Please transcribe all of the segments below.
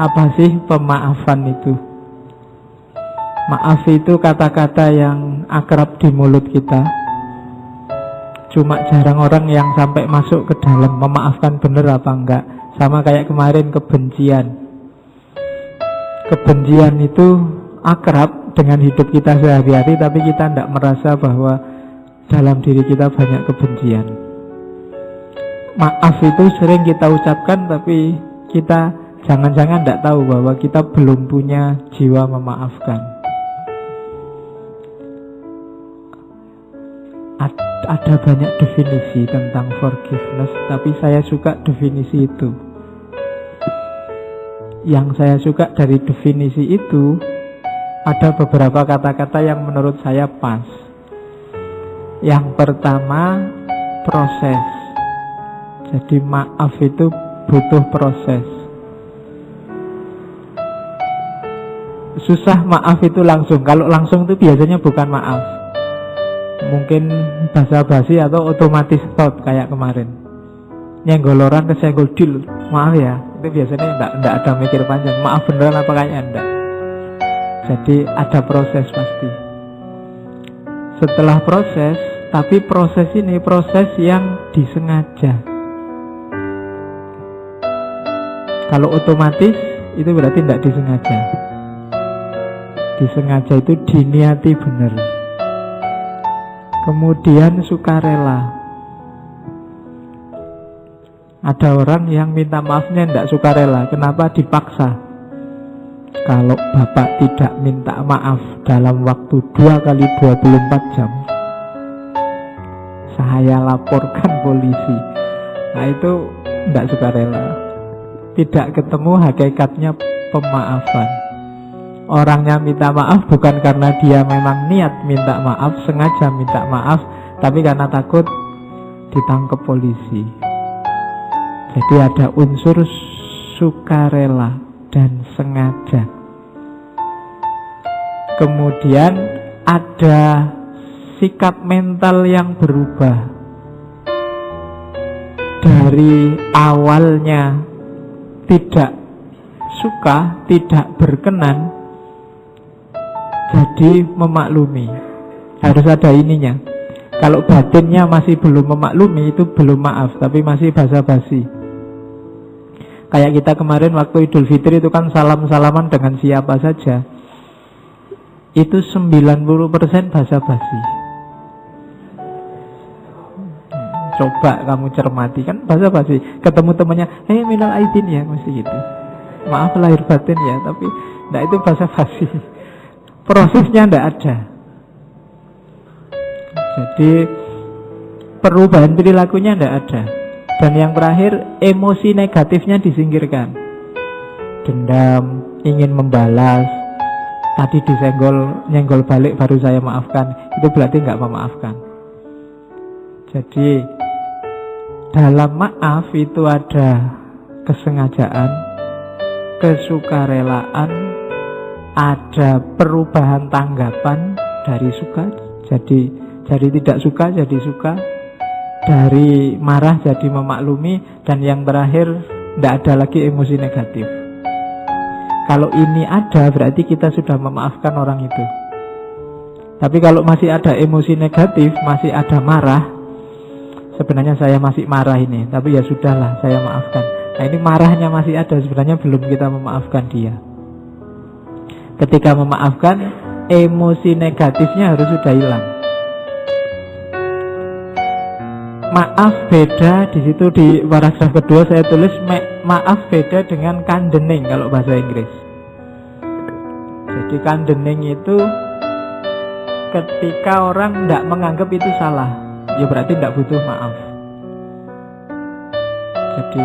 Apa sih pemaafan itu? Maaf itu kata-kata yang akrab di mulut kita. Cuma jarang orang yang sampai masuk ke dalam memaafkan benar apa enggak. Sama kayak kemarin kebencian. Kebencian itu akrab dengan hidup kita sehari-hari tapi kita tidak merasa bahwa dalam diri kita banyak kebencian. Maaf itu sering kita ucapkan tapi kita jangan-jangan tidak tahu bahwa kita belum punya jiwa memaafkan. ada banyak definisi tentang forgiveness, tapi saya suka definisi itu. Yang saya suka dari definisi itu ada beberapa kata-kata yang menurut saya pas. Yang pertama, proses. Jadi maaf itu butuh proses. Susah maaf itu langsung. Kalau langsung itu biasanya bukan maaf. Mungkin bahasa basi atau otomatis thought kayak kemarin. Nyenggol orang kesenggol deal maaf ya. Itu biasanya enggak, enggak ada mikir panjang. Maaf beneran apa kayaknya enggak jadi ada proses pasti. Setelah proses tapi proses ini proses yang disengaja. Kalau otomatis itu berarti tidak disengaja disengaja itu diniati benar Kemudian sukarela. Ada orang yang minta maafnya tidak sukarela. Kenapa dipaksa? Kalau bapak tidak minta maaf dalam waktu 2 kali 24 jam, saya laporkan polisi. Nah itu tidak sukarela. Tidak ketemu hakikatnya pemaafan. Orangnya minta maaf bukan karena dia memang niat minta maaf, sengaja minta maaf, tapi karena takut ditangkap polisi. Jadi ada unsur sukarela dan sengaja. Kemudian ada sikap mental yang berubah dari awalnya tidak suka, tidak berkenan jadi memaklumi. Harus ada ininya. Kalau batinnya masih belum memaklumi itu belum maaf, tapi masih basa-basi. Kayak kita kemarin waktu Idul Fitri itu kan salam-salaman dengan siapa saja. Itu 90% basa-basi. Coba kamu cermati kan basa-basi. Ketemu temannya, "Eh, hey, minal aidin ya," mesti gitu. Maaf lahir batin ya, tapi enggak itu basa-basi prosesnya tidak ada. Jadi perubahan perilakunya tidak ada. Dan yang terakhir emosi negatifnya disingkirkan. Dendam, ingin membalas, tadi disenggol, nyenggol balik baru saya maafkan. Itu berarti nggak memaafkan. Jadi dalam maaf itu ada kesengajaan, kesukarelaan, ada perubahan tanggapan dari suka jadi jadi tidak suka jadi suka. Dari marah jadi memaklumi. Dan yang terakhir tidak ada lagi emosi negatif. Kalau ini ada berarti kita sudah memaafkan orang itu. Tapi kalau masih ada emosi negatif masih ada marah sebenarnya saya masih marah ini. Tapi ya sudahlah saya maafkan. Nah ini marahnya masih ada sebenarnya belum kita memaafkan dia Ketika memaafkan, emosi negatifnya harus sudah hilang. Maaf beda di situ di paragraf kedua saya tulis maaf beda dengan kandening kalau bahasa Inggris. Jadi kandening itu ketika orang tidak menganggap itu salah, ya berarti tidak butuh maaf. Jadi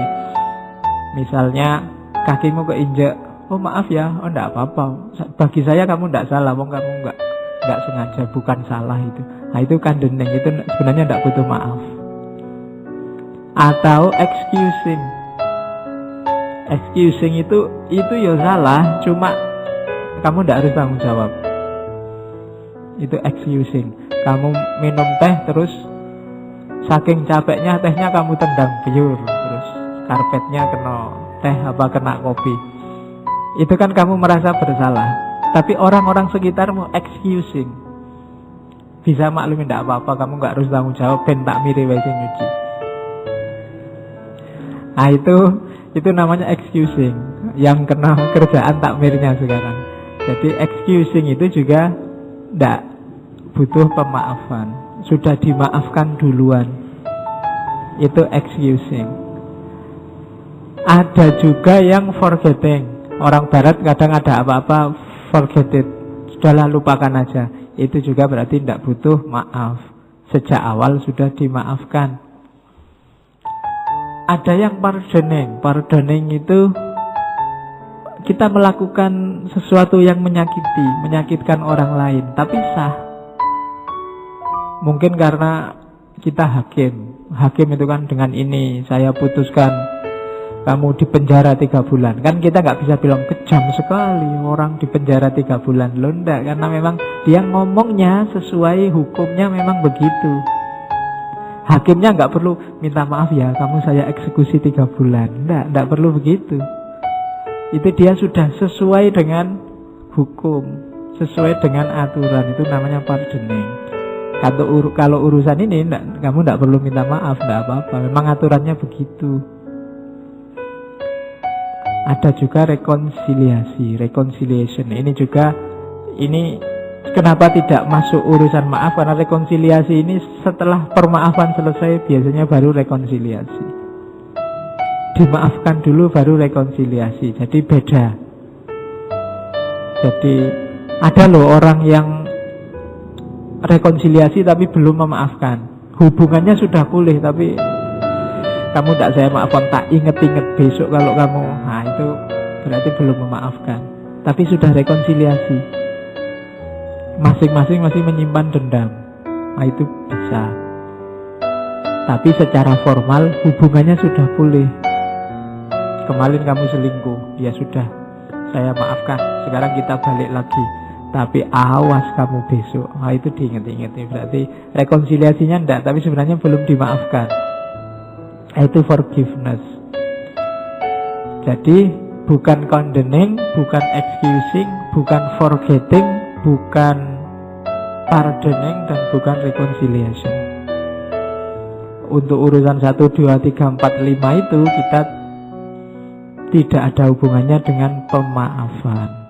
misalnya kakimu keinjak oh maaf ya, oh enggak apa-apa. Bagi saya kamu enggak salah, wong kamu enggak enggak sengaja, bukan salah itu. Nah itu kan dendeng, itu sebenarnya enggak butuh maaf. Atau excusing. Excusing itu itu ya salah, cuma kamu enggak harus tanggung jawab. Itu excusing. Kamu minum teh terus saking capeknya tehnya kamu tendang biur terus karpetnya kena teh apa kena kopi Itu kan kamu merasa bersalah. Tapi orang-orang sekitarmu excusing. Bisa maklumi tidak apa-apa, kamu nggak harus tanggung jawab, ben tak mirip wajah nyuci. Nah itu itu namanya excusing yang kena kerjaan takmirnya sekarang. Jadi excusing itu juga tidak butuh pemaafan. Sudah dimaafkan duluan. Itu excusing. Ada juga yang forgetting. Orang barat kadang ada apa-apa forget it. Sudahlah lupakan aja. Itu juga berarti tidak butuh maaf. Sejak awal sudah dimaafkan. Ada yang pardoning. Pardoning itu kita melakukan sesuatu yang menyakiti, menyakitkan orang lain, tapi sah. Mungkin karena kita hakim. Hakim itu kan dengan ini saya putuskan kamu di penjara tiga bulan. Kan kita nggak bisa bilang kejam sekali orang di penjara tiga bulan. Loh enggak, karena memang dia ngomongnya sesuai hukumnya memang begitu. Hakimnya nggak perlu minta maaf ya, kamu saya eksekusi tiga bulan. Nggak, nggak perlu begitu. Itu dia sudah sesuai dengan hukum, sesuai dengan aturan. Itu namanya pardoning. Kalau, ur kalau urusan ini enggak, kamu tidak perlu minta maaf, tidak apa-apa. Memang aturannya begitu. Ada juga rekonsiliasi, reconciliation. Ini juga ini Kenapa tidak masuk urusan maaf? Karena rekonsiliasi ini setelah permaafan selesai biasanya baru rekonsiliasi. Dimaafkan dulu baru rekonsiliasi. Jadi beda. Jadi ada loh orang yang rekonsiliasi tapi belum memaafkan. Hubungannya sudah pulih tapi kamu tidak saya maafkan tak inget-inget besok kalau kamu nah itu berarti belum memaafkan tapi sudah rekonsiliasi masing-masing masih menyimpan dendam. Nah, itu bisa. Tapi secara formal hubungannya sudah pulih. Kemarin kamu selingkuh, ya sudah. Saya maafkan. Sekarang kita balik lagi. Tapi awas kamu besok. Nah, itu diingat-ingat. Berarti rekonsiliasinya enggak, tapi sebenarnya belum dimaafkan. Itu forgiveness. Jadi bukan condoning, bukan excusing, bukan forgetting, bukan pardoning dan bukan reconciliation. Untuk urusan 1, 2, 3, 4, 5 itu kita tidak ada hubungannya dengan pemaafan.